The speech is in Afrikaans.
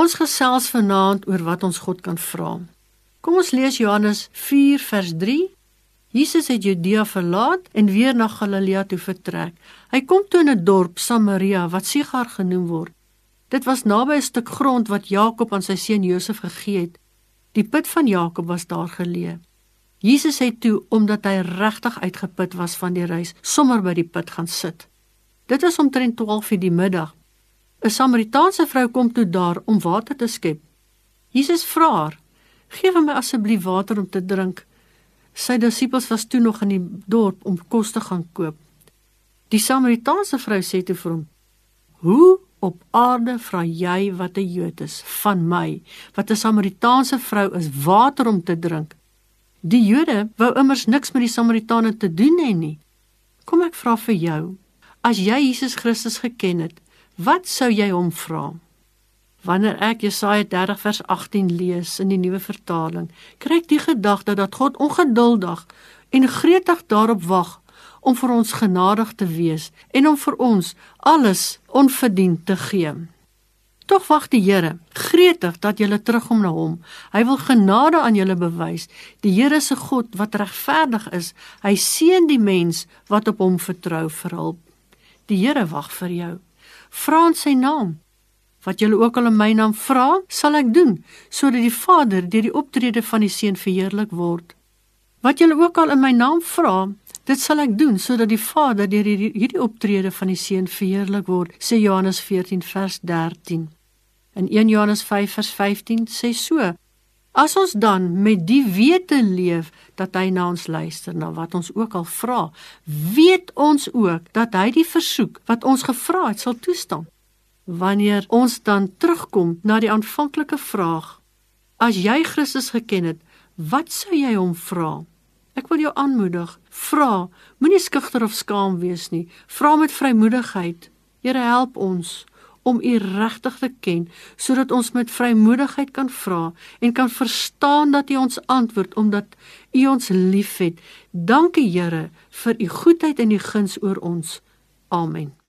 Ons gesels vanaand oor wat ons God kan vra. Kom ons lees Johannes 4 vers 3. Jesus het Judea verlaat en weer na Galilea toe vertrek. Hy kom toe in 'n dorp Samaria wat Sigar genoem word. Dit was naby 'n stuk grond wat Jakob aan sy seun Josef gegee het. Die put van Jakob was daar geleë. Jesus het toe omdat hy regtig uitgeput was van die reis, sommer by die put gaan sit. Dit is omtrent 12:00 die middag. 'n Samaritaanse vrou kom toe daar om water te skep. Jesus vra haar: "Geef my asseblief water om te drink." Sy disippels was toe nog in die dorp om kos te gaan koop. Die Samaritaanse vrou sê toe vir hom: "Hoe op aarde vra jy wat 'n Jood is van my, wat 'n Samaritaanse vrou is, water om te drink?" Die Jode wou immers niks met die Samaritane te doen hê nie. Kom ek vra vir jou, as jy Jesus Christus geken het, wat sou jy hom vra? Wanneer ek Jesaja 30 vers 18 lees in die nuwe vertaling, kry ek die gedagte dat God ongeduldig en gretig daarop wag om vir ons genadig te wees en om vir ons alles onverdiend te gee. Tog wag die Here gretig dat julle terugkom na hom. Hy wil genade aan julle bewys. Die Here se God wat regverdig is, hy seën die mens wat op hom vertrou vir hulp. Die Here wag vir jou. Vra in sy naam. Wat julle ook al in my naam vra, sal ek doen, sodat die Vader deur die optrede van die Seun verheerlik word. Wat julle ook al in my naam vra, dit sal ek doen sodat die Vader deur hierdie optrede van die Seun verheerlik word, sê Johannes 14 vers 13. In 1 Johannes 5 vers 15 sê so: As ons dan met die wete leef dat hy na ons luister na wat ons ook al vra, weet ons ook dat hy die versoek wat ons gevra het sal toestaan. Wanneer ons dan terugkom na die aanvanklike vraag: As jy Christus geken het, wat sou jy hom vra? Ek wil jou aanmoedig, vra, moenie skugter of skaam wees nie. Vra met vrymoedigheid. Here help ons om U regtig te ken sodat ons met vrymoedigheid kan vra en kan verstaan dat U ons antwoord omdat U ons liefhet. Dankie Here vir U goedheid en U guns oor ons. Amen.